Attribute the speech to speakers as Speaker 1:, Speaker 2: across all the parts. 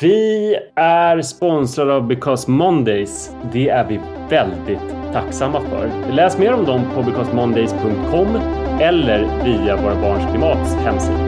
Speaker 1: Vi är sponsrade av Because Mondays. Det är vi väldigt tacksamma för. Läs mer om dem på becausemondays.com eller via Våra Barns Klimats hemsida.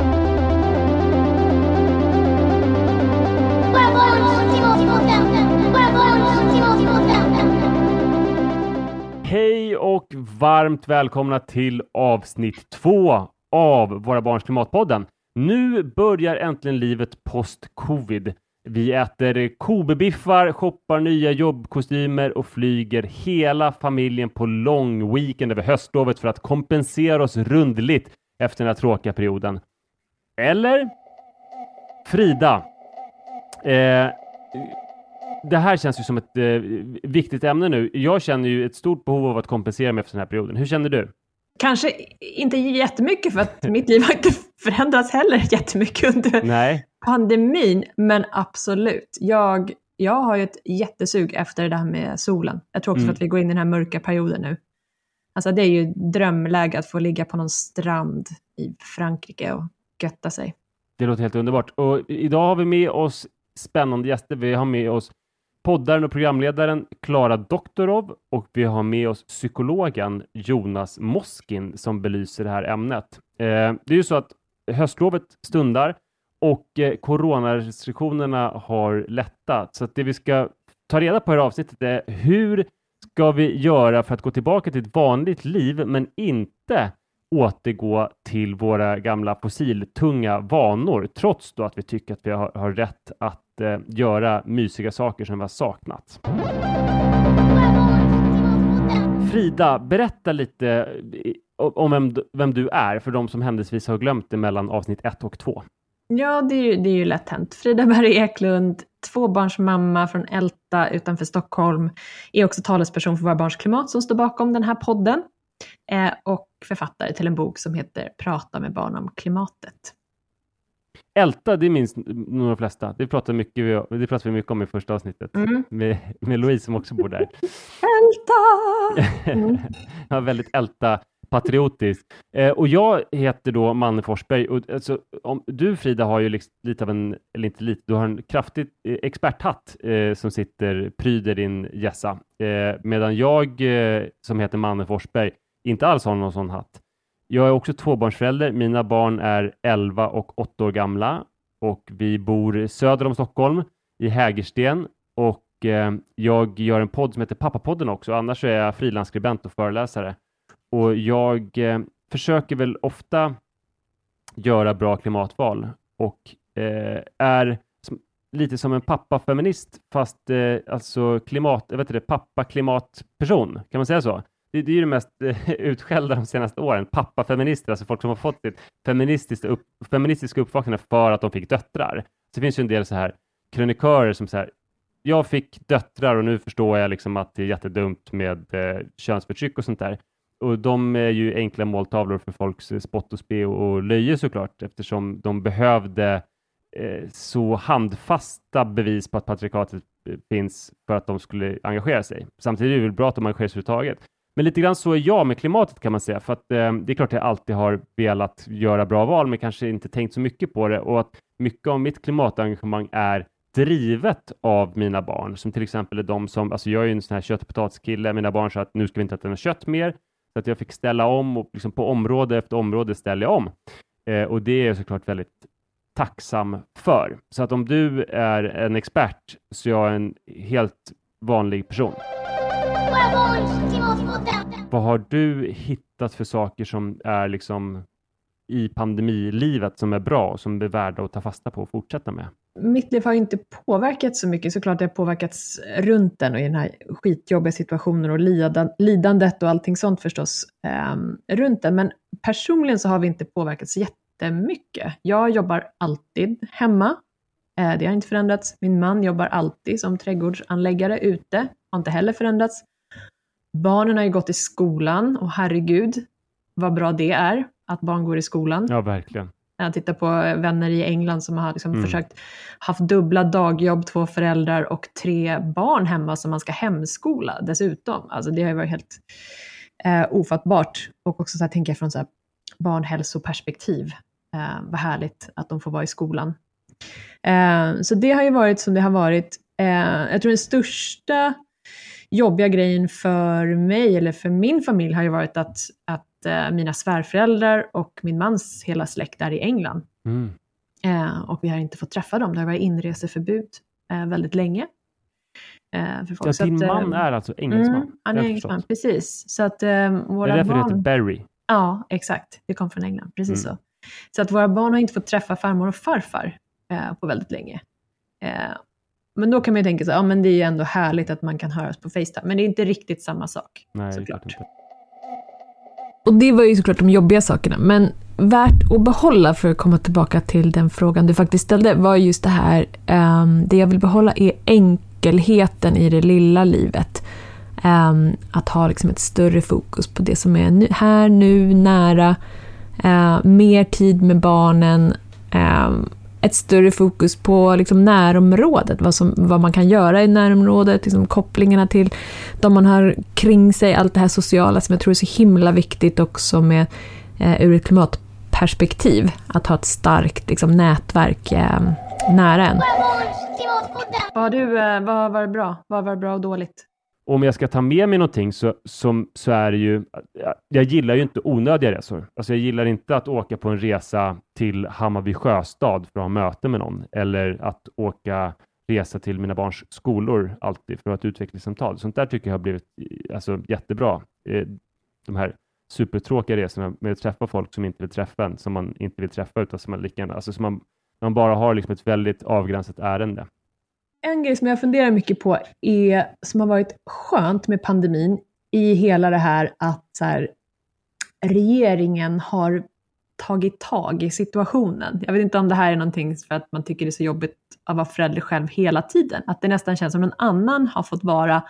Speaker 1: Hej och varmt välkomna till avsnitt två av Våra Barns Klimatpodden. Nu börjar äntligen livet post-covid. Vi äter kobebiffar, shoppar nya jobbkostymer och flyger hela familjen på lång weekend över höstlovet för att kompensera oss rundligt efter den här tråkiga perioden. Eller? Frida. Eh, det här känns ju som ett eh, viktigt ämne nu. Jag känner ju ett stort behov av att kompensera mig efter den här perioden. Hur känner du?
Speaker 2: Kanske inte jättemycket för att mitt liv har inte förändrats heller jättemycket under
Speaker 1: Nej.
Speaker 2: Pandemin. Men absolut, jag, jag har ju ett jättesug efter det här med solen. Jag tror också
Speaker 1: Mm.
Speaker 2: att vi går in i den här mörka perioden nu. Alltså det är ju drömläge att få ligga på någon strand i Frankrike och götta sig.
Speaker 1: Det låter helt underbart. Och idag har vi med oss spännande gäster. Vi har med oss poddaren och programledaren Klara Doktorov och vi har med oss psykologen Jonas Moskin som belyser det här ämnet. Eh, det är ju så att höstlovet stundar och eh, coronarestriktionerna har lättat. Så att det vi ska ta reda på i det här avsnittet är hur ska vi göra för att gå tillbaka till ett vanligt liv men inte återgå till våra gamla fossiltunga vanor trots då att vi tycker att vi har, har rätt att eh, göra mysiga saker som vi har saknat. Frida, berätta lite eh, om vem, vem du är för de som händelsevis har glömt det mellan avsnitt ett och två.
Speaker 2: Ja, det är ju, det är ju lätt hänt. Frida Berg Eklund, tvåbarnsmamma från Älta utanför Stockholm, är också talesperson för Våra Barns Klimat som står bakom den här podden eh, och författare till en bok som heter Prata med barn om klimatet.
Speaker 1: Älta, det minns nog de flesta. Det pratar, mycket, vi- det pratar vi mycket om i första avsnittet
Speaker 2: Mm.
Speaker 1: med, med Louise som också bor där.
Speaker 2: Älta! Mm.
Speaker 1: Ja, väldigt älta patriotisk. Eh, och jag heter då Manne Forsberg. Och, alltså, om, du Frida har ju liksom, lite av en, eller inte lite, du har en kraftig eh, experthatt eh, som sitter, pryder din hjässa. Eh, medan jag eh, som heter Manne Forsberg inte alls har någon sån hatt. Jag är också tvåbarnsförälder. Mina barn är 11 och 8 år gamla och vi bor söder om Stockholm i Hägersten och eh, jag gör en podd som heter Pappapodden också. Annars så är jag frilansskribent och föreläsare. Och jag eh, försöker väl ofta göra bra klimatval och eh, är som, lite som en pappafeminist fast eh, alltså klimat, jag vet inte, pappa-klimatperson. Kan man säga så? Det, det är ju det mest eh, utskällda de senaste åren. Pappafeminister, alltså folk som har fått ett feministiska, upp, feministiska uppvaknande för att de fick döttrar. Så det finns ju en del så här krönikörer som så här, jag fick döttrar och nu förstår jag liksom att det är jättedumt med eh, könsförtryck och sånt där. Och de är ju enkla måltavlor för folks eh, spott och spe och, löje såklart eftersom de behövde eh, så handfasta bevis på att patriarkatet eh, finns för att de skulle engagera sig. Samtidigt är det väl bra att de engagerar sig överhuvudtaget. Men lite grann så är jag med klimatet kan man säga, för att eh, det är klart att jag alltid har velat göra bra val, men kanske inte tänkt så mycket på det och att mycket av mitt klimatengagemang är drivet av mina barn, som till exempel är de som, alltså jag är ju en sån här kött och potatiskille, mina barn sa att nu ska vi inte äta något kött mer, så att jag fick ställa om och liksom på område efter område ställer jag om. Eh, och det är jag såklart väldigt tacksam för. Så att om du är en expert så är jag en helt vanlig person. Vad har du hittat för saker som är liksom i pandemilivet som är bra och som är värda att ta fasta på och fortsätta med?
Speaker 2: Mitt liv har inte påverkats så mycket, såklart det har påverkats runt den och i den här skitjobbiga situationen och lidandet och allting sånt förstås eh, runt den. Men personligen så har vi inte påverkats jättemycket. Jag jobbar alltid hemma. Eh, det har inte förändrats. Min man jobbar alltid som trädgårdsanläggare ute. Har inte heller förändrats. Barnen har ju gått i skolan och herregud vad bra det är att barn går i skolan.
Speaker 1: Ja, verkligen.
Speaker 2: Jag tittar på vänner i England som har liksom
Speaker 1: Mm.
Speaker 2: försökt haft dubbla dagjobb, två föräldrar och tre barn hemma som man ska hemskola dessutom. Alltså det har ju varit helt eh, ofattbart. Och också så här, tänker jag från så här barnhälsoperspektiv. Eh, vad härligt att de får vara i skolan. Eh, så det har ju varit som det har varit. Eh, jag tror den största jobbiga grejen för mig, eller för min familj, har ju varit att, att eh, mina svärföräldrar och min mans hela släkt är i England.
Speaker 1: Mm.
Speaker 2: Eh, och vi har inte fått träffa dem. Det har varit inreseförbud eh, väldigt länge. Eh, för folk.
Speaker 1: Ja, din
Speaker 2: att, eh,
Speaker 1: man är alltså engelsman?
Speaker 2: Mm, han är
Speaker 1: Det
Speaker 2: engelsman, precis. Så att eh,
Speaker 1: Det
Speaker 2: våra
Speaker 1: är därför det
Speaker 2: barn...
Speaker 1: heter Barry.
Speaker 2: Ja, exakt. Det kom från England, precis
Speaker 1: Mm.
Speaker 2: så. Så att våra barn har inte fått träffa farmor och farfar eh, på väldigt länge. Eh, men då kan man ju tänka sig, ja men det är ju ändå härligt att man kan höras på Facetime. Men det är inte riktigt samma sak.
Speaker 1: Nej, det är
Speaker 2: Såklart. Och det var ju såklart de jobbiga sakerna, men värt att behålla för att komma tillbaka till den frågan du faktiskt ställde var just det här, ehm, det jag vill behålla är enkelheten i det lilla livet. Ehm, att ha liksom ett större fokus på det som är nu, här, nu, nära, ehm, mer tid med barnen, ett större fokus på liksom närområdet, vad, som, vad man kan göra i närområdet, liksom kopplingarna till de man har kring sig, allt det här sociala som jag tror är så himla viktigt också med, eh, ur ett klimatperspektiv. Att ha ett starkt liksom, nätverk eh, nära en.
Speaker 3: Skärgårdens.
Speaker 2: Vad, du, eh, vad var bra? Vad var bra och dåligt?
Speaker 1: Om jag ska ta med mig någonting så, som, så är det ju, jag- jag gillar ju inte onödiga resor. Alltså jag gillar inte att åka på en resa till Hammarby sjöstad för att ha möte med någon, eller att åka resa till mina barns skolor alltid för att ha ett utvecklingssamtal. Sånt där tycker jag har blivit alltså, jättebra. Eh, de här supertråkiga resorna med att träffa folk som inte vill träffa en, som man inte vill träffa, utan som man lika gärna, alltså som man, man bara har liksom ett väldigt avgränsat ärende.
Speaker 2: En grej som jag funderar mycket på är, som har varit skönt med pandemin i hela det här att så här, regeringen har tagit tag i situationen. Jag vet inte om det här är någonting för att man tycker det är så jobbigt att vara förälder själv hela tiden. Att det nästan känns som någon annan har fått vara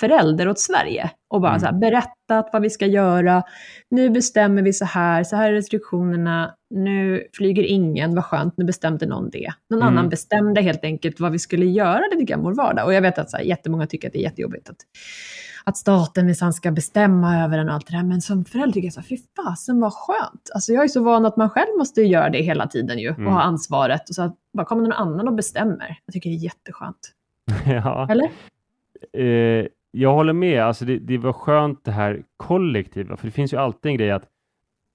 Speaker 2: förälder åt Sverige och bara
Speaker 1: Mm.
Speaker 2: så här, berättat vad vi ska göra. Nu bestämmer vi så här, så här är restriktionerna. Nu flyger ingen, vad skönt, nu bestämde någon det. Någon
Speaker 1: Mm.
Speaker 2: annan bestämde helt enkelt vad vi skulle göra lite grann vår vardag. Och jag vet att så här, jättemånga tycker att det är jättejobbigt att, att staten minsann ska bestämma över en och allt det där. Men som förälder tycker jag så här, fy fasen vad skönt. Alltså jag är så van att man själv måste göra det hela tiden ju
Speaker 1: Mm.
Speaker 2: och ha ansvaret. Och så att bara kommer någon annan och bestämmer. Jag tycker det är jätteskönt.
Speaker 1: ja.
Speaker 2: Eller?
Speaker 1: Eh, jag håller med. Alltså det, det var skönt det här kollektiva, för det finns ju alltid en grej att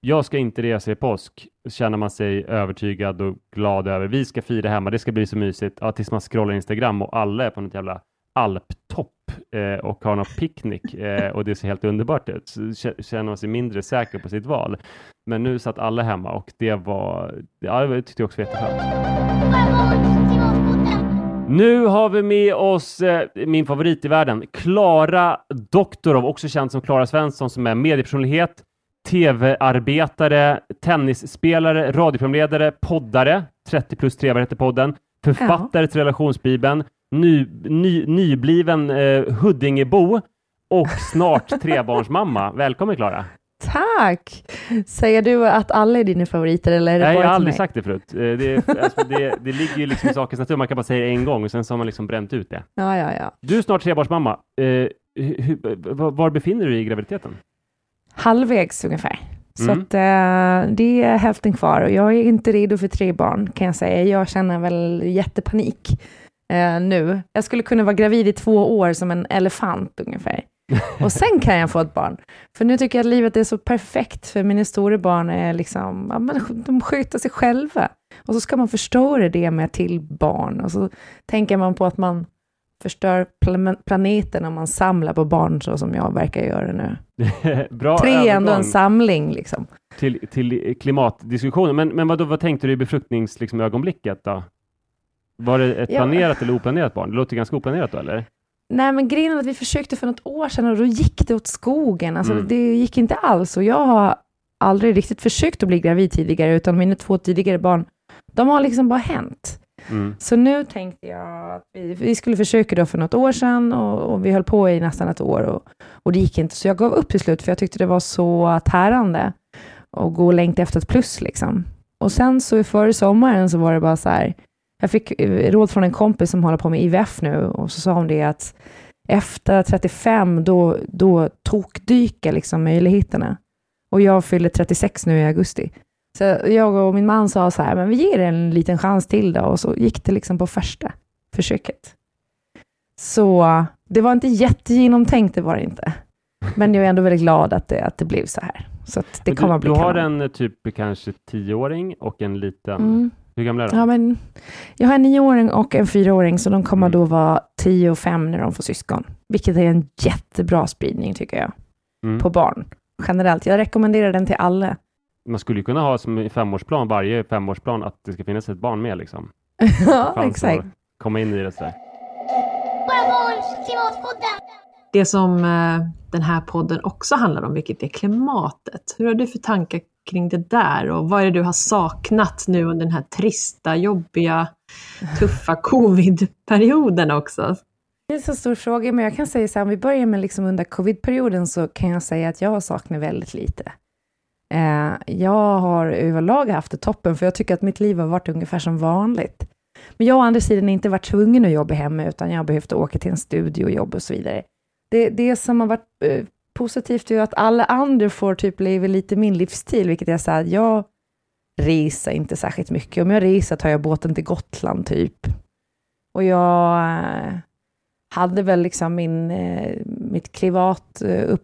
Speaker 1: jag ska inte resa i påsk, känner man sig övertygad och glad över. Vi ska fira hemma, det ska bli så mysigt. Ja, tills man scrollar Instagram och alla är på något jävla alptopp eh, och har någon picknick eh, och det ser helt underbart ut. Så känner man sig mindre säker på sitt val. Men nu satt alla hemma och det var, ja, det tyckte jag också var jätteskönt. Nu har vi med oss eh, min favorit i världen, Klara Doktorov, också känd som Klara Svensson, som är mediepersonlighet, tv-arbetare, tennisspelare, radioprogramledare, poddare, 30 plus trevare heter podden, författare till relationsbibeln, ny, ny, nybliven eh, Huddingebo och snart trebarnsmamma. Välkommen Klara!
Speaker 4: Tack! Säger du att alla är dina favoriter eller är det
Speaker 1: Nej, jag har aldrig
Speaker 4: mig?
Speaker 1: sagt det förut. Eh, Det, alltså, det, det ligger ju liksom i sakens natur, man kan bara säga det en gång och sen så har man liksom bränt ut det.
Speaker 4: Ja, ja, ja.
Speaker 1: Du är snart trebarnsmamma. Eh, hu- hu- var, var befinner du dig i graviditeten?
Speaker 4: Halvvägs ungefär. Så
Speaker 1: Mm.
Speaker 4: att, eh, det är hälften kvar och jag är inte redo för tre barn kan jag säga. Jag känner väl jättepanik eh, nu. Jag skulle kunna vara gravid i två år som en elefant ungefär. Och sen kan jag få ett barn. För nu tycker jag att livet är så perfekt, för mina stora barn är liksom, ja, men de sköter sig själva. Och så ska man förstöra det med till barn. Och så tänker man på att man förstör plan- planeten om man samlar på barn så som jag verkar göra nu.
Speaker 1: Bra
Speaker 4: Tre är ändå en samling liksom.
Speaker 1: till, till klimatdiskussionen. Men, men vad, då, vad tänkte du i befruktningsögonblicket liksom, då? Var det ett
Speaker 4: Ja.
Speaker 1: planerat eller oplanerat barn? Det låter ganska oplanerat då, eller?
Speaker 4: Nej, men grejen är att vi försökte för något år sedan och då gick det åt skogen. Alltså,
Speaker 1: Mm.
Speaker 4: Det gick inte alls och jag har aldrig riktigt försökt att bli gravid tidigare, utan mina två tidigare barn, de har liksom bara hänt.
Speaker 1: Mm.
Speaker 4: Så nu tänkte jag att vi, vi skulle försöka då för något år sedan och, och vi höll på i nästan ett år och, och det gick inte. Så jag gav upp till slut för jag tyckte det var så tärande att gå och längta efter ett plus liksom. Och sen så före sommaren så var det bara så här, jag fick eh, råd från en kompis som håller på med IVF nu och så sa hon det att efter 35 då, då tokdyker liksom möjligheterna. Och jag fyller 36 nu i augusti. Så jag och min man sa så här, men vi ger det en liten chans till då, och så gick det liksom på första försöket. Så det var inte jättegenomtänkt, det var det inte. Men jag är ändå väldigt glad att det, att det blev så här. Så att det
Speaker 1: Men
Speaker 4: kommer
Speaker 1: du,
Speaker 4: att bli
Speaker 1: du har
Speaker 4: kanon.
Speaker 1: en eh, typ kanske tioåring och en liten,
Speaker 4: Mm.
Speaker 1: hur gamla är de?
Speaker 4: Ja, men jag har en nioåring och en fyraåring, så de kommer
Speaker 1: Mm.
Speaker 4: då vara tio och fem när de får syskon. Vilket är en jättebra spridning, tycker jag,
Speaker 1: Mm.
Speaker 4: på barn. Generellt. Jag rekommenderar den till alla.
Speaker 1: Man skulle ju kunna ha som i femårsplan, varje femårsplan, att det ska finnas ett barn med liksom.
Speaker 4: ja, exakt.
Speaker 1: att komma in i det sådär.
Speaker 2: Det som eh, den här podden också handlar om, vilket är klimatet. Hur har du för tankar kring det där och vad är det du har saknat nu under den här trista, jobbiga, tuffa covid-perioden också?
Speaker 4: Det är en så stor fråga, men jag kan säga så här, om vi börjar med liksom under covid-perioden så kan jag säga att jag saknar väldigt lite. Eh, jag har överlag haft det toppen, för jag tycker att mitt liv har varit ungefär som vanligt. Men jag har å andra sidan inte varit tvungen att jobba hemma, utan jag har behövt åka till en studio och jobba och så vidare. Det, det som har varit eh, positivt är ju att alla andra får typ leva lite min livsstil, vilket är så här, jag reser inte särskilt mycket. Om jag reser tar jag båten till Gotland typ. Och jag eh, hade väl liksom min, eh, mitt klimatuppvaknande eh,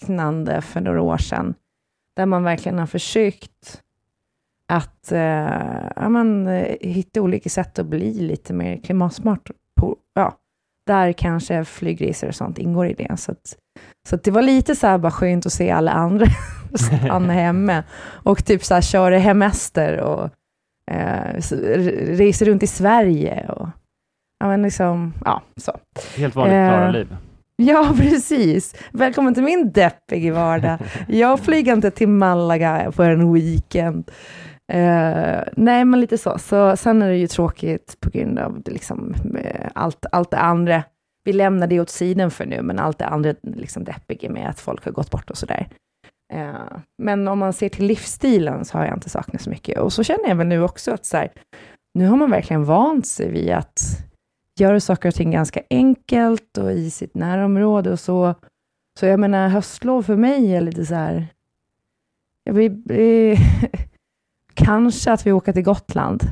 Speaker 4: uppvaknande för några år sedan, där man verkligen har försökt att eh, ja, men, eh, hitta olika sätt att bli lite mer klimatsmart. På, ja, där kanske flygresor och sånt ingår i det. Så, att, så att det var lite så här bara skönt att se alla andra stanna hemma och typ så här köra hemester och eh, så- r- resa runt i Sverige och ja, men liksom, ja, så.
Speaker 1: Helt vanligt
Speaker 4: Eh,
Speaker 1: Klara-liv.
Speaker 4: Ja, precis. Välkommen till min deppiga vardag. Jag flyger inte till Malaga på en weekend. Uh, nej, men lite så. så. Sen är det ju tråkigt på grund av liksom, eh, allt, allt det andra. Vi lämnar det åt sidan för nu, men allt det andra liksom deppiga med att folk har gått bort och sådär. Uh, men om man ser till livsstilen så har jag inte saknat så mycket. Och så känner jag väl nu också att så här, nu har man verkligen vant sig vid att göra saker och ting ganska enkelt och i sitt närområde och så. Så jag menar, höstlov för mig är lite så här, jag blir, eh, kanske att vi åker till Gotland.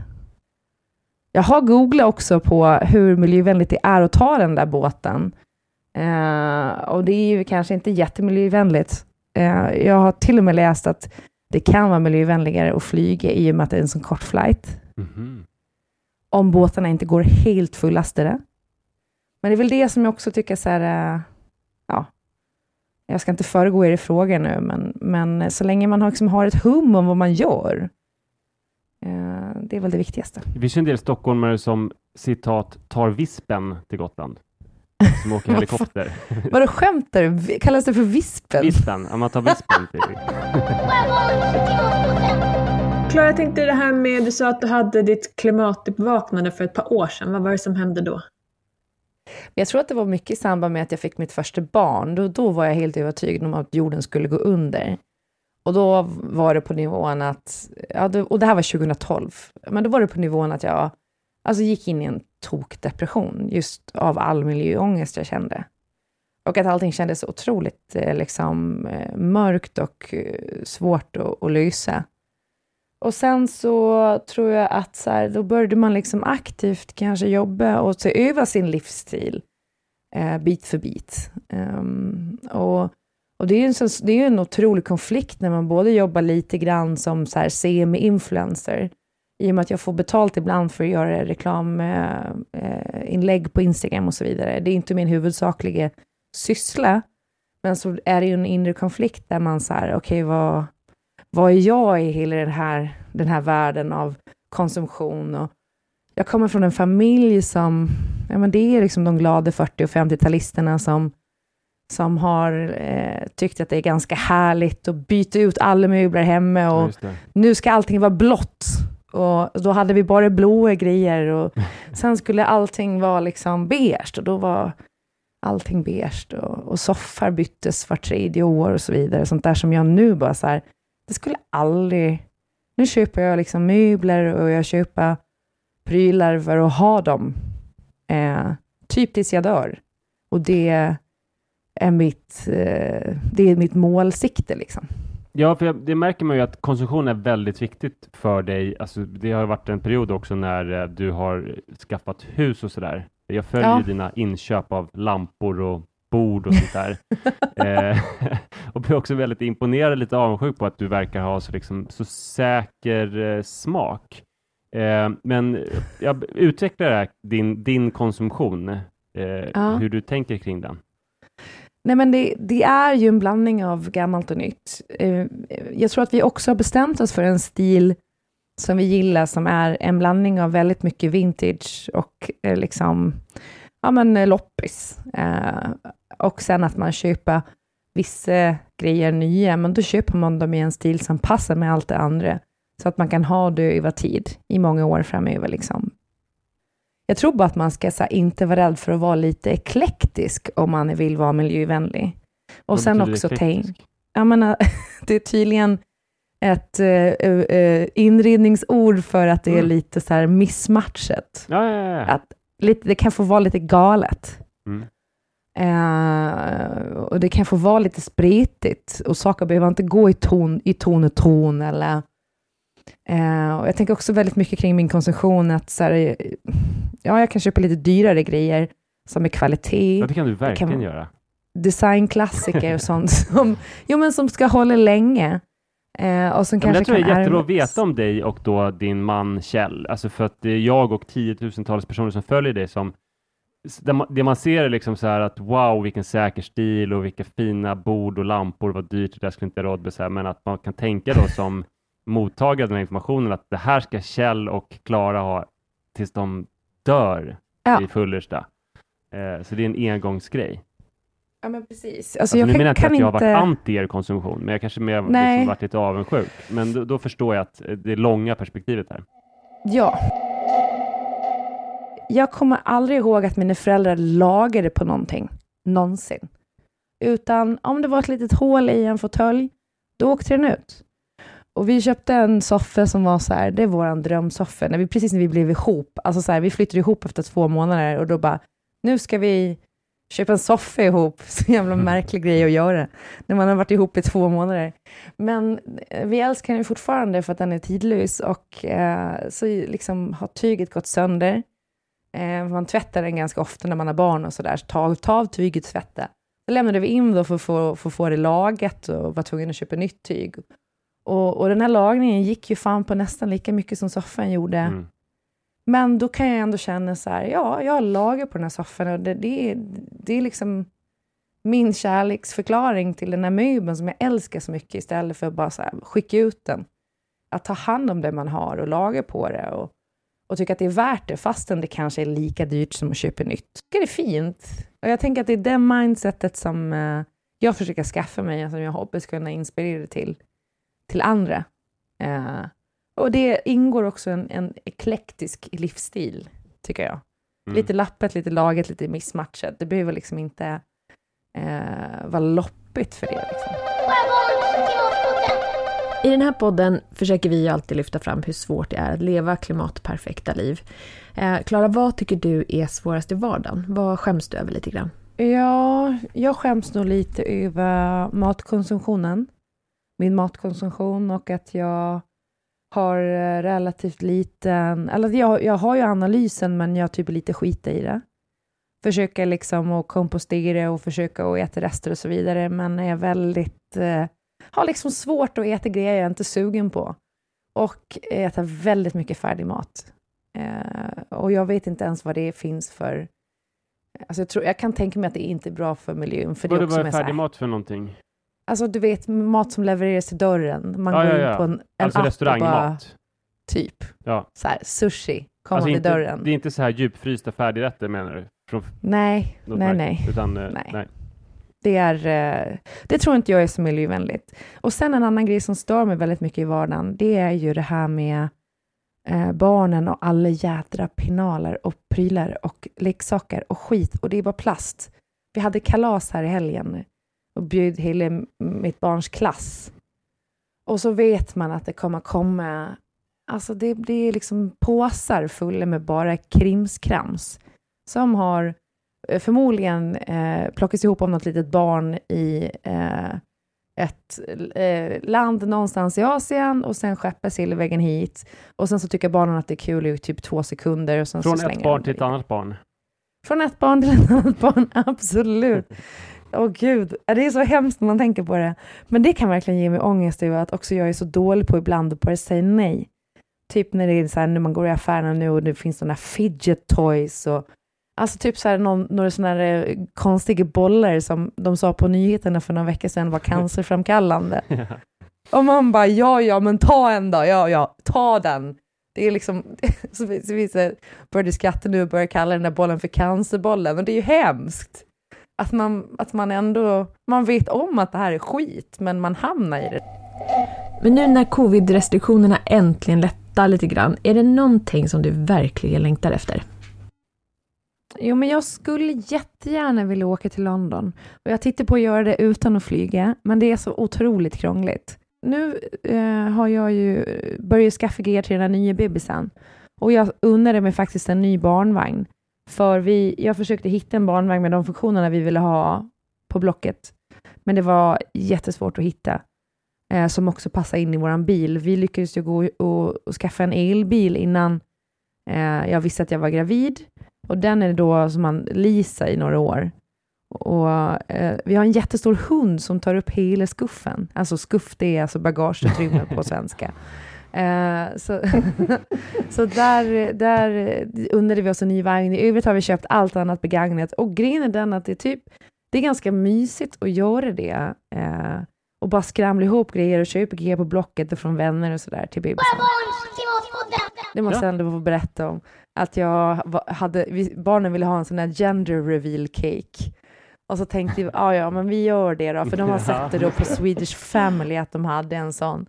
Speaker 4: Jag har googlat också på hur miljövänligt det är att ta den där båten. Eh, och det är ju kanske inte jättemiljövänligt. Eh, jag har till och med läst att det kan vara miljövänligare att flyga i och med att det är en så kort flight
Speaker 1: Mhm
Speaker 4: om båtarna inte går helt fullastade. Men det är väl det som jag också tycker så här, eh, ja, jag ska inte föregå er i frågan nu, men, men så länge man har, liksom har ett hum om vad man gör, eh, det är väl det viktigaste.
Speaker 1: Det finns en del stockholmare som citat tar vispen till Gotland. Som åker helikopter.
Speaker 4: Vadå skämtar du? Kallas det för vispen?
Speaker 1: vispen, ja man tar vispen
Speaker 2: Klara, jag tänkte det här med, du sa att du hade ditt klimatuppvaknande för ett par år sedan. Vad var det som hände då?
Speaker 4: Jag tror att det var mycket i samband med att jag fick mitt första barn. Då, då var jag helt övertygad om att jorden skulle gå under. Och då var det på nivån att, ja, det, och det här var 2012, men då var det på nivån att jag alltså gick in i en tokdepression just av all miljöångest jag kände. Och att allting kändes otroligt eh, liksom, eh, mörkt och eh, svårt att, att lösa. Och sen så tror jag att så här, då började man liksom aktivt kanske jobba och se över sin livsstil eh, bit för bit. Um, och, och det är ju en, sån- det är ju en otrolig konflikt när man både jobbar lite grann som så här semi-influencer, i och med att jag får betalt ibland för att göra reklaminlägg eh, eh på Instagram och så vidare. Det är inte min huvudsakliga syssla, men så är det ju en inre konflikt där man så här, okej, vad, vad är jag i hela den här, den här världen av konsumtion? Och jag kommer från en familj som, ja men det är liksom de glada 40 och 50-talisterna som, som har eh, tyckt att det är ganska härligt att byta ut alla möbler hemma
Speaker 1: Ja,
Speaker 4: och
Speaker 1: det.
Speaker 4: nu ska allting vara blått. Och då hade vi bara blåa grejer och sen skulle allting vara liksom beige och då var allting beige och, och soffar byttes var tredje år och så vidare. Sånt där som jag nu bara så här, det skulle aldrig... Nu köper jag liksom möbler och jag köper prylar för att ha dem. Eh, typ tills jag dör. Och det är mitt, eh, det är mitt målsikte liksom.
Speaker 1: Ja, för jag, det märker man ju att konsumtion är väldigt viktigt för dig. Alltså, det har varit en period också när eh, du har skaffat hus och sådär. Jag följer
Speaker 4: Ja.
Speaker 1: dina inköp av lampor och bord och sånt där. eh, och blir också väldigt imponerad, lite avundsjuk på att du verkar ha så, liksom, så säker eh, smak. Eh, men jag utvecklar här, din, din konsumtion, eh,
Speaker 4: Ja.
Speaker 1: hur du tänker kring den.
Speaker 4: Nej, men det, det är ju en blandning av gammalt och nytt. Eh, Jag tror att vi också har bestämt oss för en stil som vi gillar, som är en blandning av väldigt mycket vintage och eh, liksom, ja men loppis. Eh, Och sen att man köper vissa grejer nya, men då köper man dem i en stil som passar med allt det andra. Så att man kan ha det över tid, i många år framöver. Liksom. Jag tror bara att man ska här, inte vara rädd för att vara lite eklektisk om man vill vara miljövänlig. Och
Speaker 1: Vad
Speaker 4: sen också tänk, jag menar, det är tydligen ett uh, uh, inredningsord för att det är
Speaker 1: Mm.
Speaker 4: lite så här missmatchat.
Speaker 1: Ja, ja, ja.
Speaker 4: Att lite, det kan få vara lite galet.
Speaker 1: Mm.
Speaker 4: Eh, och det kan få vara lite spretigt och saker behöver inte gå i ton, i ton och ton eller eh, och jag tänker också väldigt mycket kring min konsumtion att så här, eh, ja, jag kan köpa lite dyrare grejer som är kvalitet,
Speaker 1: ja, det kan du verkligen
Speaker 4: vara-
Speaker 1: göra.
Speaker 4: designklassiker och sånt som, jo, men som ska hålla länge. Eh, och som
Speaker 1: Ja,
Speaker 4: kanske
Speaker 1: jag tror det är
Speaker 4: kan
Speaker 1: jättebra att veta om dig och då din man Kjell. Alltså för att det är jag och tiotusentals personer som följer dig som det man, ser är liksom så här att wow, vilken säker stil och vilka fina bord och lampor, vad dyrt, det där skulle inte så här, men att man kan tänka då som mottagare av den här informationen att det här ska Kjell och Klara ha tills de dör
Speaker 4: Ja.
Speaker 1: i Fullersta. Eh, så det är en engångsgrej.
Speaker 4: Ja, men precis. Alltså,
Speaker 1: Alltså,
Speaker 4: jag
Speaker 1: nu
Speaker 4: kan,
Speaker 1: menar jag inte att jag har varit anti er konsumtion, men jag kanske mer liksom varit lite avundsjuk. Men då, då förstår jag att det är långa perspektivet här.
Speaker 4: Ja. Jag kommer aldrig ihåg att mina föräldrar lagade på någonting, någonsin. Utan om det var ett litet hål i en fåtölj, då åkte den ut. Och vi köpte en soffa som var så här, det är vår drömsoffa, när vi, precis när vi blev ihop. Alltså så här, vi flyttade ihop efter två månader och då bara, nu ska vi köpa en soffa ihop. Så jävla märklig grej att göra, när man har varit ihop i två månader. Men eh, vi älskar den fortfarande för att den är tidlös och eh, så liksom har tyget gått sönder. Eh, man tvättar den ganska ofta när man har barn och sådär. Så ta, ta av tyget, tvätta. Så lämnade vi in då för att få, för att få det lagat och var tvungen att köpa nytt tyg. Och, och den här lagningen gick ju fan på nästan lika mycket som soffan gjorde.
Speaker 1: Mm.
Speaker 4: Men då kan jag ändå känna så här, ja, jag har lager på den här soffan och det, det, är, det är liksom min kärleksförklaring till den här möbeln som jag älskar så mycket istället för att bara så här, skicka ut den. Att ta hand om det man har och laga på det och, och tycka att det är värt det fastän det kanske är lika dyrt som att köpa nytt. Jag tycker det är fint. Och jag tänker att det är det mindsetet som eh, jag försöker skaffa mig och som jag hoppas kunna inspirera till, till andra. Eh, och det ingår också en, en eklektisk livsstil, tycker jag.
Speaker 1: Mm.
Speaker 4: Lite lappet, lite laget, lite missmatchat. Det behöver liksom inte eh, vara loppigt för det. Liksom.
Speaker 2: I den här podden försöker vi alltid lyfta fram hur svårt det är att leva klimatperfekta liv. Eh, Klara, vad tycker du är svårast i vardagen? Vad skäms du över lite grann?
Speaker 4: Ja, jag skäms nog lite över matkonsumtionen. Min matkonsumtion och att jag har eh, relativt liten, eller jag, jag har ju analysen men jag typ lite skita i det. Försöker liksom att kompostera och försöka att äta rester och så vidare men är väldigt, eh, har liksom svårt att äta grejer jag är inte sugen på. Och äta väldigt mycket färdig mat. Eh, och jag vet inte ens vad det finns för Alltså jag, tror, jag kan tänka mig att det inte är bra för miljön. För det är
Speaker 1: Vad
Speaker 4: också
Speaker 1: var
Speaker 4: med så
Speaker 1: färdig mat för någonting?
Speaker 4: Alltså du vet, mat som levereras till dörren. Man
Speaker 1: Ja,
Speaker 4: går
Speaker 1: ja,
Speaker 4: in
Speaker 1: ja.
Speaker 4: på en, en
Speaker 1: Alltså
Speaker 4: app och bara,
Speaker 1: restaurangmat?
Speaker 4: typ,
Speaker 1: Ja.
Speaker 4: så här, sushi, komma
Speaker 1: Alltså
Speaker 4: till
Speaker 1: inte,
Speaker 4: dörren.
Speaker 1: det är inte så här djupfrysta färdigrätter menar du? Från
Speaker 4: Nej,
Speaker 1: något
Speaker 4: nej,
Speaker 1: märke?
Speaker 4: nej.
Speaker 1: Utan, eh,
Speaker 4: Nej.
Speaker 1: nej.
Speaker 4: Det, är, eh, det tror inte jag är så miljövänligt. Och sen en annan grej som stör mig väldigt mycket i vardagen, det är ju det här med eh, barnen och alla jädra pinaler och prylar och leksaker och skit och det är bara plast. Vi hade kalas här i helgen och bjöd hela mitt barns klass. Och så vet man att det kommer komma, alltså det, det är liksom påsar fulla med bara krimskrams som har förmodligen eh, plockats ihop av något litet barn i, eh, ett eh, land någonstans i Asien och sen skeppar silverväggen hit. Och sen så tycker barnen att det är kul i typ två sekunder. Och sen
Speaker 1: Från
Speaker 4: så
Speaker 1: ett barn till ett annat barn.
Speaker 4: Från ett barn till ett annat barn, absolut. Åh gud, Ja, det är så hemskt när man tänker på det. Men det kan verkligen ge mig ångest över att också jag är så dålig på ibland att bara säga nej. Typ när det är så här, när man går i affärerna nu och det finns sådana fidget toys och Alltså typ så här någon, några sådana här eh, konstiga bollar som de sa på nyheterna för några veckor sedan var cancerframkallande. Och man bara, ja, ja, men ta en då, ja, ja, ta den. Det är liksom, så så här började skratta nu och började kalla den där bollen för cancerbollen, och det är ju hemskt. Att man, att man ändå, man vet om att det här är skit, men man hamnar i det.
Speaker 2: Men nu när covid-restriktionerna äntligen lättar lite grann, är det någonting som du verkligen längtar efter?
Speaker 4: Jo, men jag skulle jättegärna vilja åka till London. Och jag tittar på att göra det utan att flyga, men det är så otroligt krångligt. Nu eh, har jag ju börjat skaffa grejer till den här nya bebisen. Och jag unnade mig faktiskt en ny barnvagn. För vi, jag försökte hitta en barnvagn med de funktionerna vi ville ha på Blocket. Men det var jättesvårt att hitta. Eh, som också passar in i vår bil. Vi lyckades ju gå och, och skaffa en elbil innan eh, jag visste att jag var gravid. Och den är då som man leasar i några år. Och eh, vi har en jättestor hund som tar upp hela skuffen. Alltså skuff, det är alltså bagageutrymme på svenska. Eh, så så där, där undrade vi oss en ny vagn. I övrigt har vi köpt allt annat begagnat. Och grejen är den att det är typ, det är ganska mysigt att göra det. Eh, och bara skramla ihop grejer och köpa grejer på Blocket och från vänner och sådär till bebisen. Det måste jag ändå få berätta om. Att jag hade, vi, barnen ville ha en sån här gender reveal cake. Och så tänkte vi, ah, ja men vi gör det då, för de har sett det då på Swedish Family att de hade en sån.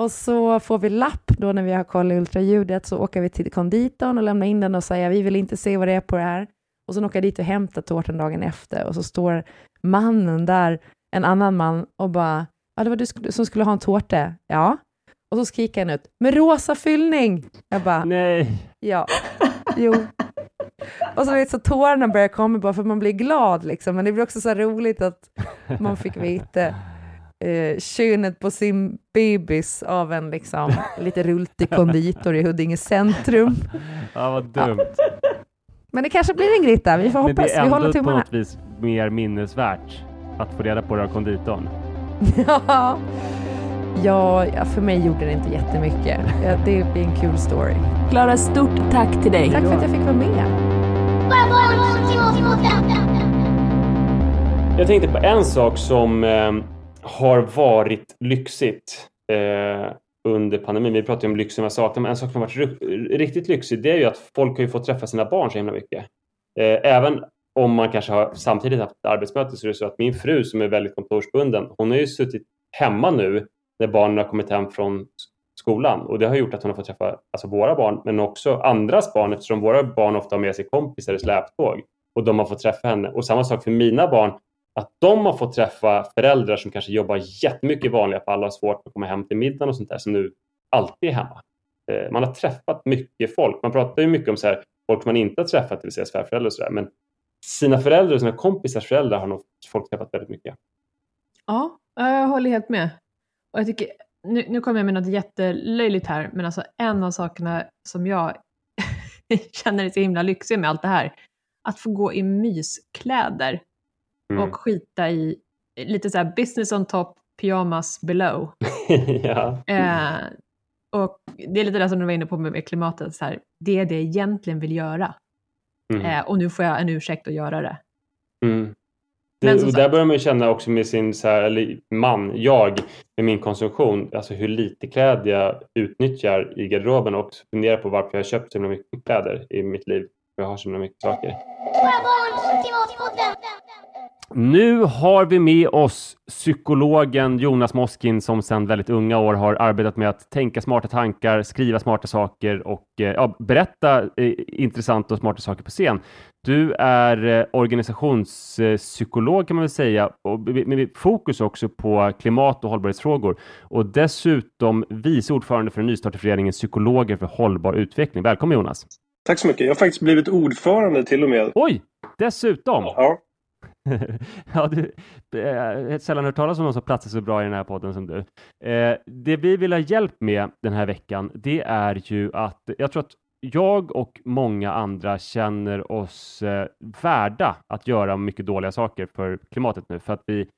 Speaker 4: Och så får vi lapp då när vi har kollat ultraljudet, så åker vi till konditorn och lämnar in den och säger vi vill inte se vad det är på det här. Och så åker jag dit och hämtar tårtan dagen efter och så står mannen där, en annan man, och bara, ja det var du som skulle ha en tårta. Ja. Och så skriker han ut, med rosa fyllning. Jag bara,
Speaker 1: Nej.
Speaker 4: Ja, jo. Och så vet så tårarna börjar komma bara för att man blir glad liksom. Men det blir också så roligt att man fick veta eh, könet på sin bebis av en liksom lite rultig konditor i Huddinge centrum.
Speaker 1: Ja, vad dumt.
Speaker 4: Men det kanske blir en Grita, vi får
Speaker 1: Men
Speaker 4: hoppas.
Speaker 1: det är
Speaker 4: Vi håller
Speaker 1: ändå på något vis mer minnesvärt att få reda på det av konditorn.
Speaker 4: ja. Ja, för mig gjorde det inte jättemycket. Det blir en kul story.
Speaker 2: Klara, stort tack till dig.
Speaker 4: Tack för att jag fick vara med.
Speaker 1: Jag tänkte på en sak som eh, har varit lyxigt eh, under pandemin. Vi pratar ju om lyx som jag saknar, men en sak som har varit riktigt lyxig, det är ju att folk har ju fått träffa sina barn så himla mycket. Eh, även om man kanske har samtidigt haft arbetsmöte så är det så att min fru som är väldigt kontorsbunden, hon har ju suttit hemma nu när barnen har kommit hem från skolan och det har gjort att hon har fått träffa alltså våra barn men också andras barn eftersom våra barn ofta har med sig kompisar i släptåg och de har fått träffa henne. Och samma sak för mina barn, att de har fått träffa föräldrar som kanske jobbar jättemycket i vanliga fall och har svårt att komma hem till middagen och sånt där som nu alltid är hemma. Eh, man har träffat mycket folk. Man pratar ju mycket om så här, folk som man inte har träffat, det vill säga svärföräldrar och sådär. Men sina föräldrar och sina kompisars föräldrar har nog folk träffat väldigt mycket.
Speaker 2: Ja, jag håller helt med. Och jag tycker, nu, nu kommer jag med något jättelöjligt här, men alltså en av sakerna som jag känner är så himla lyxig med allt det här, att få gå i myskläder
Speaker 1: Mm.
Speaker 2: och skita i lite så här business on top, pyjamas below.
Speaker 1: ja.
Speaker 2: Eh, och det är lite det som du var inne på med, klimatet, så här, det är det jag egentligen vill göra.
Speaker 1: Mm.
Speaker 2: Eh, och nu får jag en ursäkt att göra det.
Speaker 1: Mm.
Speaker 2: Men
Speaker 1: och där börjar man ju känna också med sin, så här, eller man, jag, med min konsumtion, alltså hur lite kläder jag utnyttjar i garderoben och fundera på varför jag har köpt så mycket kläder i mitt liv. Jag har så mycket saker.
Speaker 3: Barns klimatpodden.
Speaker 1: Nu har vi med oss psykologen Jonas Moskin som sedan väldigt unga år har arbetat med att tänka smarta tankar, skriva smarta saker och eh, ja, berätta eh, intressanta och smarta saker på scen. Du är eh, organisationspsykolog kan man väl säga, och med fokus också på klimat och hållbarhetsfrågor och dessutom vice ordförande för den nystartade föreningen Psykologer för hållbar utveckling. Välkommen Jonas!
Speaker 5: Tack så mycket. Jag har faktiskt blivit ordförande till och med.
Speaker 1: Oj, dessutom!
Speaker 5: Ja,
Speaker 1: ja, du, jag har eh, sällan hört talas om någon som platsar så bra i den här podden som du. Eh, det vi vill ha hjälp med den här veckan, det är ju att jag tror att jag och många andra känner oss eh, värda att göra mycket dåliga saker för klimatet nu, för att vi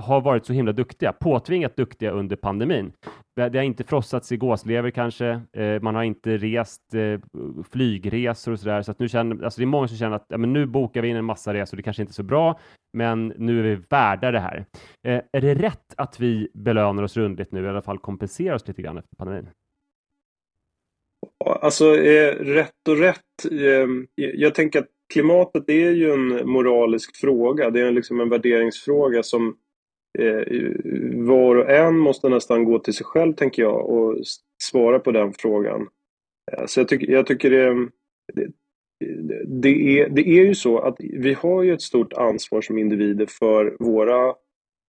Speaker 1: har varit så himla duktiga, påtvingat duktiga under pandemin. Det har inte frossats i gåslever kanske, eh, man har inte rest eh, flygresor och sådär, så att nu känner, alltså det är många som känner att ja, men nu bokar vi in en massa resor, det kanske inte är så bra, men nu är vi värda det här. Eh, är det rätt att vi belönar oss rundligt nu, i alla fall kompenserar oss lite grann efter pandemin?
Speaker 5: Alltså, eh, rätt och rätt. Eh, jag tänker att klimatet är ju en moralisk fråga. Det är liksom en värderingsfråga som Eh, var och en måste nästan gå till sig själv, tänker jag, och svara på den frågan. Eh, så jag, tycker jag tycker det, det, det, är, det är ju så att vi har ju ett stort ansvar som individer för våra,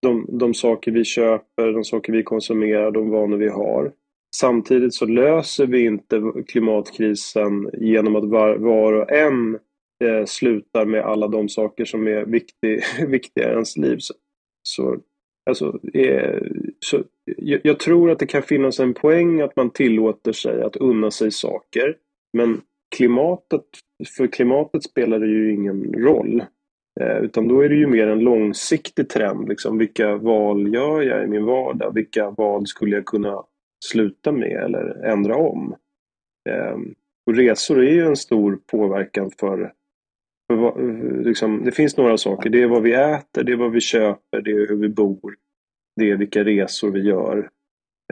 Speaker 5: de, de saker vi köper, de saker vi konsumerar, de vanor vi har. Samtidigt så löser vi inte klimatkrisen genom att var, var och en eh, slutar med alla de saker som är viktig, viktiga i ens liv. Så, så, alltså, eh, så jag, jag tror att det kan finnas en poäng att man tillåter sig att unna sig saker. Men klimatet, för klimatet spelar det ju ingen roll. Eh, utan då är det ju mer en långsiktig trend. Liksom, vilka val gör jag i min vardag? Vilka val skulle jag kunna sluta med eller ändra om? Eh, och resor är ju en stor påverkan för, liksom, det finns några saker. Det är vad vi äter, det är vad vi köper, det är hur vi bor. Det är vilka resor vi gör.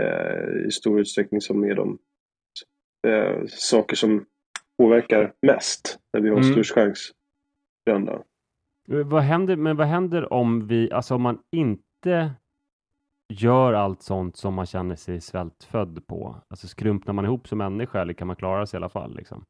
Speaker 5: Eh, I stor utsträckning som är de eh, saker som påverkar mest. Där vi har
Speaker 1: Mm.
Speaker 5: störst chans att brända.
Speaker 1: Eh, Vad händer, men vad händer om vi, alltså om man inte gör allt sånt som man känner sig svältfödd på? Alltså skrumpnar man ihop som människa eller kan man klara sig i alla fall? Liksom?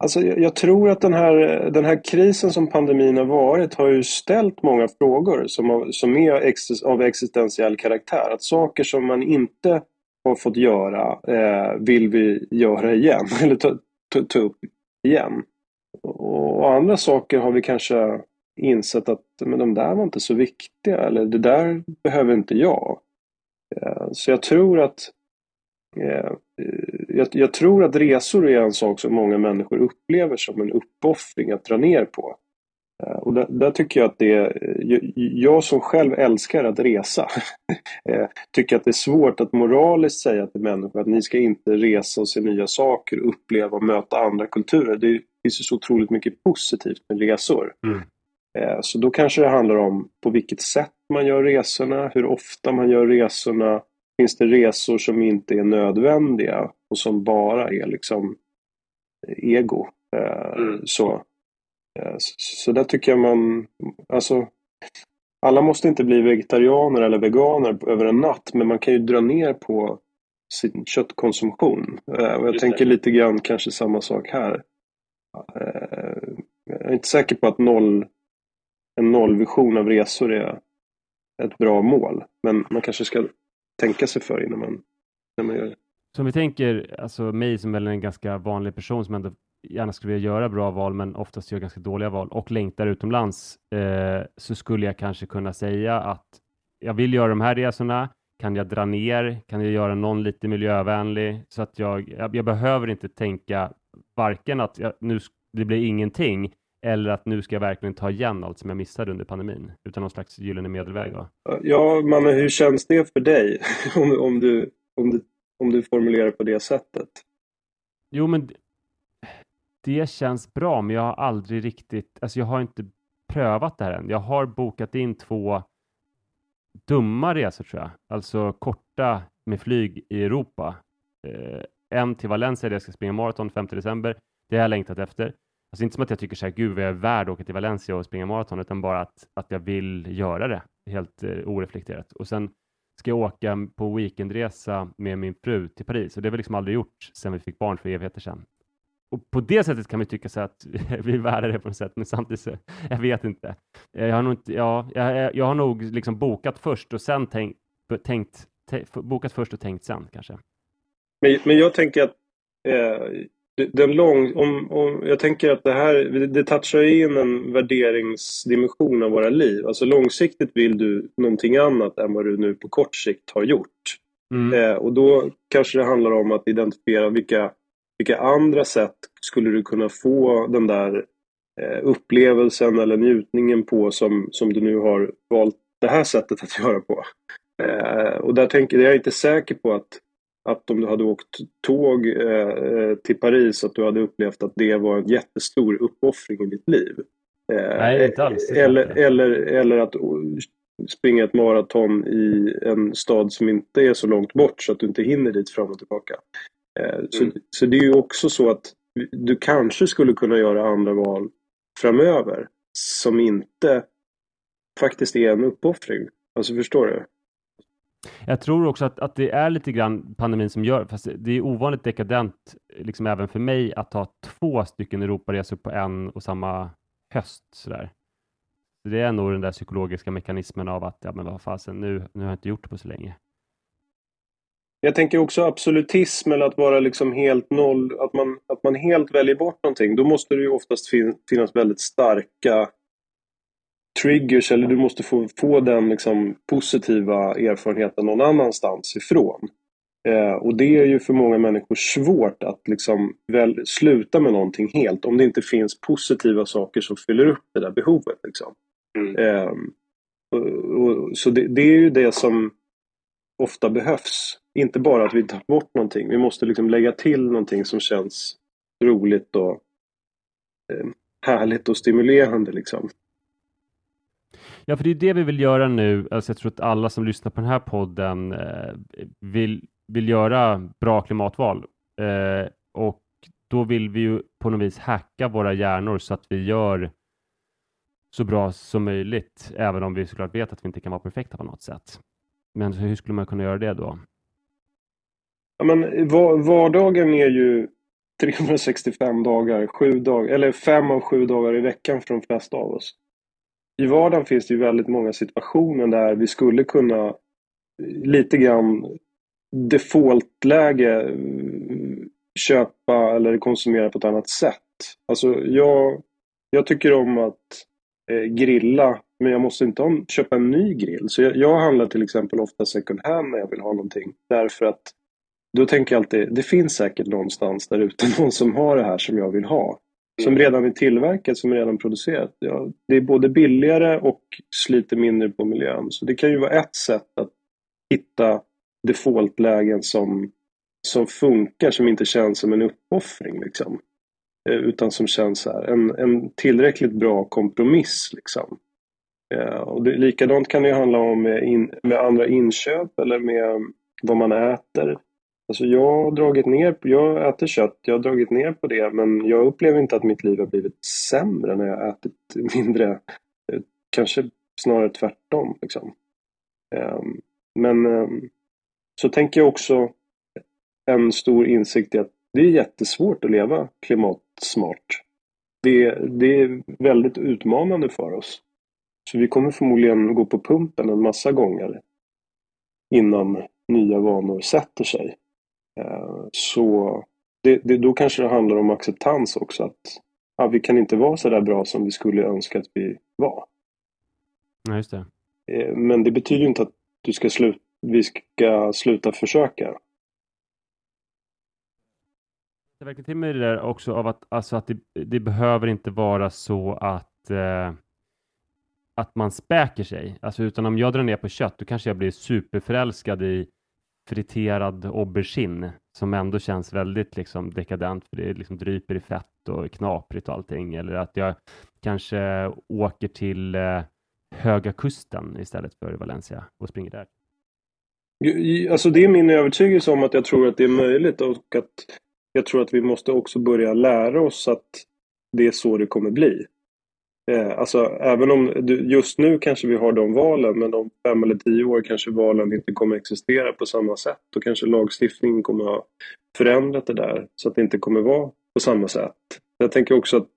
Speaker 5: Alltså, jag, tror att den här, den här krisen som pandemin har varit har ju ställt många frågor som, har, som är ex, av existentiell karaktär. Att saker som man inte har fått göra eh, vill vi göra igen, eller ta, ta, ta upp igen. Och, och andra saker har vi kanske insett att men de där var inte så viktiga, eller det där behöver inte jag. Eh, så jag tror att eh, jag, jag tror att resor är en sak som många människor upplever som en uppoffring att dra ner på. Eh, Och där, där tycker jag att det är, jag, jag som själv älskar att resa eh, tycker att det är svårt att moraliskt säga till människor att ni ska inte resa och se nya saker, uppleva och möta andra kulturer. Det finns ju så otroligt mycket positivt med resor.
Speaker 1: Mm.
Speaker 5: Eh, Så då kanske det handlar om på vilket sätt man gör resorna, hur ofta man gör resorna. Finns det resor som inte är nödvändiga och som bara är liksom ego? Eh,
Speaker 6: Mm.
Speaker 5: Så, Eh, så, så där tycker jag man, alltså alla måste inte bli vegetarianer eller veganer över en natt, men man kan ju dra ner på sin köttkonsumtion. Eh, Och jag
Speaker 6: Just
Speaker 5: tänker
Speaker 6: det.
Speaker 5: lite grann kanske samma sak här. Eh, Jag är inte säker på att noll, en nollvision av resor är ett bra mål, men man kanske ska tänka sig för innan man, när man gör det.
Speaker 1: Så om vi tänker, alltså mig som väl är en ganska vanlig person som ändå gärna skulle vilja göra bra val, men oftast gör ganska dåliga val och längtar utomlands, eh, så skulle jag kanske kunna säga att jag vill göra de här resorna. Kan jag dra ner? Kan jag göra någon lite miljövänlig? Så att jag, jag, jag behöver inte tänka varken att jag, nu, det blir ingenting eller att nu ska jag verkligen ta igen allt som jag missade under pandemin, utan någon slags gyllene medelväg. Va?
Speaker 5: Ja, Manne, hur känns det för dig? om, om, du, om, du, om du formulerar på det sättet.
Speaker 1: Jo, men det känns bra, men jag har aldrig riktigt, alltså jag har inte prövat det här än. Jag har bokat in två dumma resor tror jag, alltså korta med flyg i Europa. Eh, en till Valencia där jag ska springa maraton 5 december. Det har jag längtat efter. Alltså inte som att jag tycker så här, gud vad jag är värd att åka till Valencia och springa maraton, utan bara att, att jag vill göra det helt eh, oreflekterat. Och sen ska jag åka på weekendresa med min fru till Paris och det har vi liksom aldrig gjort sedan vi fick barn för evigheter sedan. Och på det sättet kan man tycka så att vi är värda det på något sätt, men samtidigt så, jag vet inte. Jag har nog inte, ja, jag, jag har nog liksom bokat först och sen tänkt, tänkt, te- bokat först och tänkt sen kanske.
Speaker 5: Men, men jag tänker att eh, den lång, om, om, jag tänker att det här det touchar in en värderingsdimension av våra liv. Alltså långsiktigt vill du någonting annat än vad du nu på kort sikt har gjort.
Speaker 1: Mm.
Speaker 5: Eh, och då kanske det handlar om att identifiera vilka, vilka andra sätt skulle du kunna få den där eh, upplevelsen eller njutningen på som, som du nu har valt det här sättet att göra på. Eh, och där tänker jag är inte säker på att att om du hade åkt tåg eh, till Paris att du hade upplevt att det var en jättestor uppoffring i ditt liv. Eh,
Speaker 1: Nej, inte alls.
Speaker 5: Eller, eller, eller att springa ett maraton i en stad som inte är så långt bort så att du inte hinner dit fram och tillbaka. Eh, så,
Speaker 1: Mm.
Speaker 5: så det är ju också så att du kanske skulle kunna göra andra val framöver som inte faktiskt är en uppoffring. Alltså förstår du?
Speaker 1: Jag tror också att, att det är lite grann pandemin som gör, fast det är ovanligt dekadent, liksom även för mig, att ta två stycken Europaresor på en och samma höst. Sådär. Så det är nog den där psykologiska mekanismen av att, ja men vad fasen, nu, nu har jag inte gjort det på så länge.
Speaker 5: Jag tänker också absolutism eller att vara liksom helt noll, att man, att man helt väljer bort någonting. Då måste det ju oftast fin, finnas väldigt starka triggers eller du måste få, få den liksom positiva erfarenheten någon annanstans ifrån. Eh, och det är ju för många människor svårt att liksom väl sluta med någonting helt om det inte finns positiva saker som fyller upp det där behovet. Liksom. Eh, och, och, så det, det är ju det som ofta behövs. Inte bara att vi tar bort någonting. Vi måste liksom lägga till någonting som känns roligt och eh, härligt och stimulerande. Liksom.
Speaker 1: Ja, för det är det vi vill göra nu. Alltså jag tror att alla som lyssnar på den här podden eh, vill, vill göra bra klimatval. Eh, och då vill vi ju på något vis hacka våra hjärnor så att vi gör så bra som möjligt, även om vi såklart vet att vi inte kan vara perfekta på något sätt. Men hur skulle man kunna göra det då?
Speaker 5: Ja, men, vardagen är ju 365 dagar, sju dagar, eller fem av sju dagar i veckan för de flesta av oss. I vardagen finns det ju väldigt många situationer där vi skulle kunna lite grann defaultläge eh, köpa eller konsumera på ett annat sätt. Alltså jag, jag tycker om att eh, grilla men jag måste inte om, köpa en ny grill. Så jag, jag handlar till exempel ofta second hand när jag vill ha någonting. Därför att då tänker jag alltid, det finns säkert någonstans där ute någon som har det här som jag vill ha. Som redan är tillverkat, som är redan producerat. Ja, det är både billigare och sliter mindre på miljön. Så det kan ju vara ett sätt att hitta defaultlägen som, som funkar, som inte känns som en uppoffring. Liksom. Eh, Utan som känns här, en, en tillräckligt bra kompromiss. Liksom. Eh, Och det, likadant kan det handla om med, in, med andra inköp eller med vad man äter. Alltså jag har dragit ner jag äter kött, jag har dragit ner på det men jag upplever inte att mitt liv har blivit sämre när jag har ätit mindre. Eh, kanske snarare tvärtom. Liksom. Ehm, men ehm, så tänker jag också en stor insikt i att det är jättesvårt att leva klimatsmart. Det, det är väldigt utmanande för oss. Så vi kommer förmodligen gå på pumpen en massa gånger innan nya vanor sätter sig. Eh, Så det, det, då kanske det handlar om acceptans också. Att ja, vi kan inte vara så där bra som vi skulle önska att vi var.
Speaker 1: Ja, just det.
Speaker 5: Eh, Men det betyder inte att du ska slu- vi ska sluta försöka.
Speaker 1: Det verkar till mig det där också av att, alltså att det, det behöver inte vara så att, eh, att man späker sig. Alltså utan om jag drar ner på kött, då kanske jag blir superförälskad i friterad aubergine som ändå känns väldigt liksom dekadent för det liksom dryper i fett och är knaprigt och allting. Eller att jag kanske åker till eh, Höga Kusten istället för Valencia och springer där.
Speaker 5: Alltså det är min övertygelse om att jag tror att det är möjligt och att jag tror att vi måste också börja lära oss att det är så det kommer bli. Eh, alltså även om du, just nu kanske vi har de valen men om fem eller tio år kanske valen inte kommer existera på samma sätt. Då kanske lagstiftningen kommer ha förändrat det där så att det inte kommer vara på samma sätt. Jag tänker också att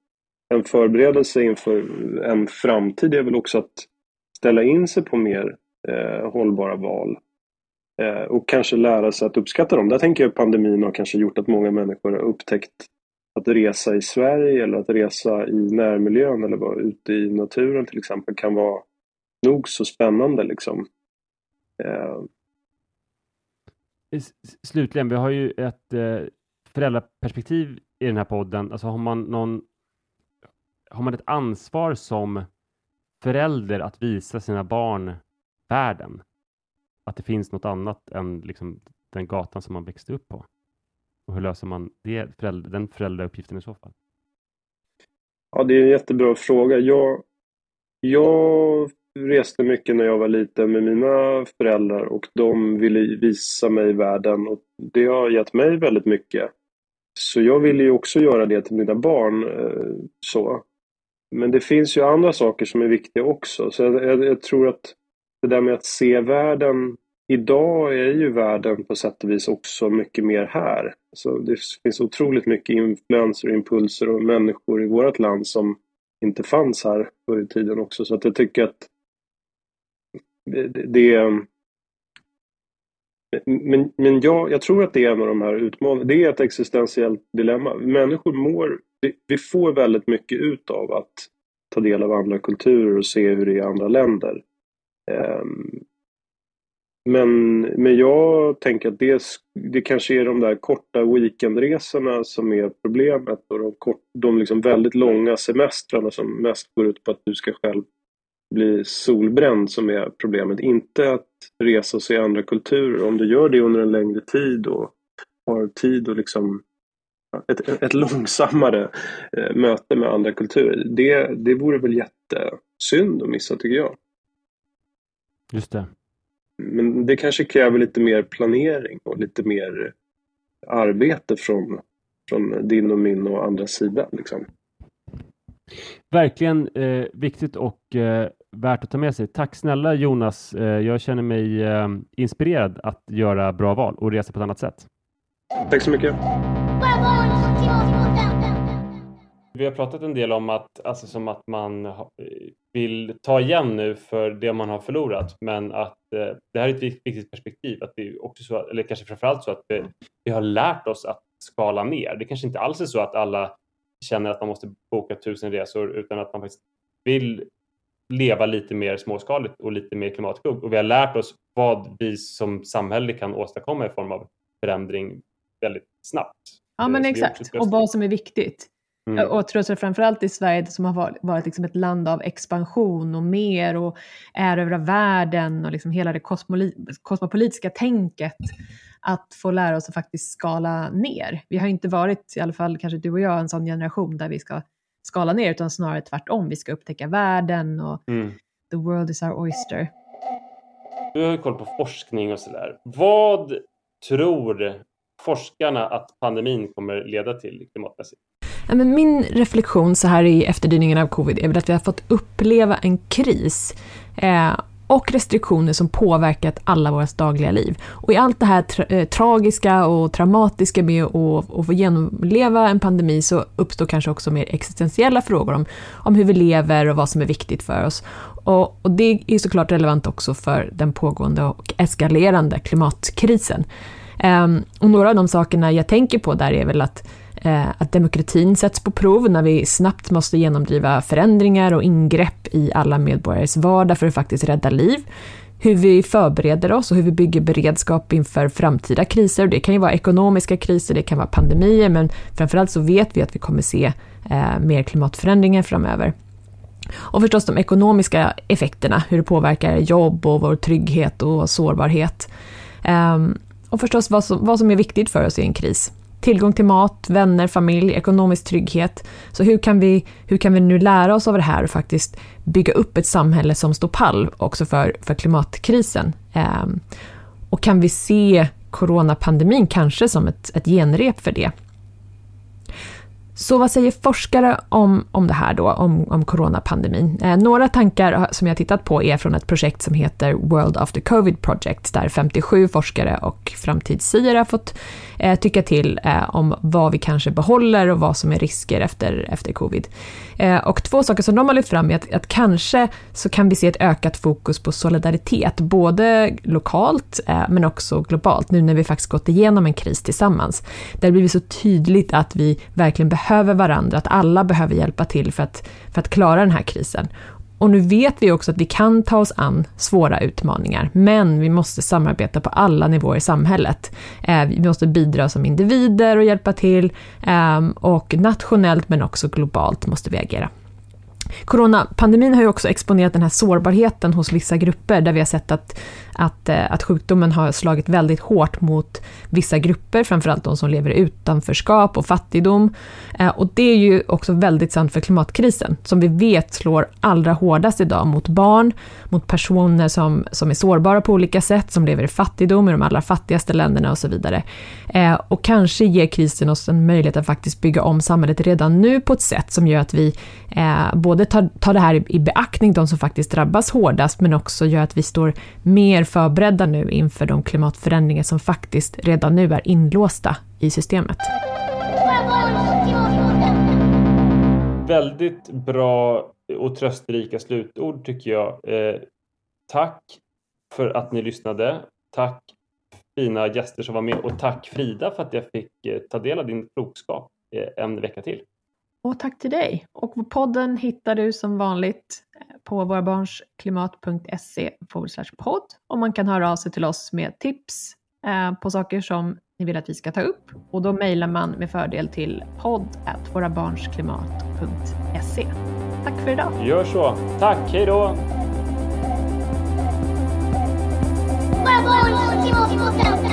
Speaker 5: en förberedelse inför en framtid är väl också att ställa in sig på mer eh, hållbara val. Eh, och kanske lära sig att uppskatta dem. Där tänker jag att pandemin har kanske gjort att många människor har upptäckt att resa i Sverige eller att resa i närmiljön eller vara ute i naturen till exempel kan vara nog så spännande liksom. Eh,
Speaker 1: Slutligen, vi har ju ett eh, föräldraperspektiv i den här podden. Alltså har man någon har man ett ansvar som förälder att visa sina barn världen? Att det finns något annat än liksom den gatan som man växte upp på? Och hur löser man det, förälder, den föräldrauppgiften i så fall?
Speaker 5: Ja, det är en jättebra fråga. Jag, jag reste mycket när jag var liten med mina föräldrar och de ville visa mig världen och det har gett mig väldigt mycket. Så jag ville ju också göra det till mina barn. Eh, så. Men det finns ju andra saker som är viktiga också. Så jag, jag, jag tror att det där med att se världen Idag är ju världen på sätt och vis också mycket mer här. Så det finns otroligt mycket influenser, impulser och människor i vårt land som inte fanns här förr i tiden också. Så att jag tycker att det, det, men, men jag, jag tror att det är en av de här utmaningarna. Det är ett existentiellt dilemma. Människor mår... Vi, vi får väldigt mycket ut av att ta del av andra kulturer och se hur det är i andra länder. Um, men, men jag tänker att det, det kanske är de där korta weekendresorna som är problemet och de, kort, de liksom väldigt långa semestrarna som mest går ut på att du ska själv bli solbränd som är problemet. Inte att resa och se andra kulturer. Om du gör det under en längre tid och har tid och liksom ett, ett långsammare eh, möte med andra kulturer. Det, det vore väl jättesynd att missa tycker jag.
Speaker 1: Just det.
Speaker 5: Men det kanske kräver lite mer planering och lite mer arbete från, från din och min och andra sida. Liksom.
Speaker 1: Verkligen eh, viktigt och eh, värt att ta med sig. Tack snälla Jonas. Eh, jag känner mig eh, inspirerad att göra bra val och resa på ett annat sätt.
Speaker 5: Tack så mycket.
Speaker 1: Vi har pratat en del om att, alltså som att man vill ta igen nu för det man har förlorat, men att eh, det här är ett vik- viktigt perspektiv, att är också så, eller kanske framförallt så att vi, vi har lärt oss att skala ner. Det kanske inte alls är så att alla känner att man måste boka tusen resor, utan att man faktiskt vill leva lite mer småskaligt och lite mer klimatklokt. Och vi har lärt oss vad vi som samhälle kan åstadkomma i form av förändring väldigt snabbt.
Speaker 2: Ja, men exakt. Och vad som är viktigt.
Speaker 1: Mm.
Speaker 2: Och jag tror att framförallt i Sverige som har varit, liksom ett land av expansion och mer och erövra världen och liksom hela det kosmopolitiska tänket. Att få lära oss att faktiskt skala ner. Vi har inte varit, i alla fall kanske du och jag, en sån generation där vi ska skala ner, utan snarare tvärtom. Vi ska upptäcka världen och
Speaker 1: Mm.
Speaker 2: the world is our oyster.
Speaker 1: Du har ju koll på forskning och sådär. Vad tror forskarna att pandemin kommer leda till klimatmässigt?
Speaker 2: Ja, men min reflektion så här i efterdyningen av covid är väl att vi har fått uppleva en kris eh, och restriktioner som påverkat alla våra dagliga liv. Och i allt det här tra eh, tragiska och traumatiska med att, att få genomleva en pandemi så uppstår kanske också mer existentiella frågor om, om hur vi lever och vad som är viktigt för oss. Och, och det är såklart relevant också för den pågående och eskalerande klimatkrisen. Um, och några av de sakerna jag tänker på där är väl att Eh, att demokratin sätts på prov när vi snabbt måste genomdriva förändringar och ingrepp i alla medborgares vardag för att faktiskt rädda liv. Hur vi förbereder oss och hur vi bygger beredskap inför framtida kriser. Det kan ju vara ekonomiska kriser, det kan vara pandemier, men framförallt så vet vi att vi kommer se eh, mer klimatförändringar framöver. Och förstås de ekonomiska effekterna, hur det påverkar jobb och vår trygghet och sårbarhet. Ehm, och förstås vad som, vad som är viktigt för oss i en kris. Tillgång till mat, vänner, familj, ekonomisk trygghet. Så hur kan vi, hur kan vi nu lära oss av det här och faktiskt bygga upp ett samhälle som står pall också för, för klimatkrisen? Eh, och kan vi se coronapandemin kanske som ett, ett genrep för det? Så vad säger forskare om, om det här då, om, om coronapandemin? Eh, några tankar som jag tittat på är från ett projekt som heter World After Covid Project, där 57 forskare och framtidssiare har fått eh, tycka till eh, om vad vi kanske behåller och vad som är risker efter, efter covid. Eh, och två saker som de har lyft fram är att, att kanske så kan vi se ett ökat fokus på solidaritet, både lokalt eh, men också globalt, nu när vi faktiskt gått igenom en kris tillsammans. Där det blivit så tydligt att vi verkligen behöver varandra, att alla behöver hjälpa till för att, för att klara den här krisen. Och nu vet vi också att vi kan ta oss an svåra utmaningar, men vi måste samarbeta på alla nivåer i samhället. Eh, vi måste bidra som individer och hjälpa till, ehm, och nationellt men också globalt måste vi agera. Coronapandemin har ju också exponerat den här sårbarheten hos vissa grupper, där vi har sett att att, eh, att sjukdomen har slagit väldigt hårt mot vissa grupper, framförallt de som lever i utanförskap och fattigdom. Eh, och det är ju också väldigt sant för klimatkrisen, som vi vet slår allra hårdast idag mot barn, mot personer som, som är sårbara på olika sätt, som lever i fattigdom i de allra fattigaste länderna och så vidare. Eh, och kanske ger krisen oss en möjlighet att faktiskt bygga om samhället redan nu på ett sätt som gör att vi både tar, tar det här i beaktning, de som faktiskt drabbas hårdast, men också gör att vi står mer förberedda nu inför de klimatförändringar som faktiskt redan nu är inlåsta i systemet.
Speaker 1: Väldigt bra och trösterika slutord tycker jag. Eh, tack för att ni lyssnade. Tack fina gäster som var med och tack Frida för att jag fick eh, ta del av din klokskap eh, en vecka till.
Speaker 2: Och tack till dig. Och podden hittar du som vanligt på vårabarnsklimat.se podd och man kan höra av sig till oss med tips eh, på saker som ni vill att vi ska ta upp och då mejlar man med fördel till podd vårabarnsklimat.se. Tack för idag!
Speaker 1: Gör så! Tack, hej då!
Speaker 3: Våra barns klimatpodden.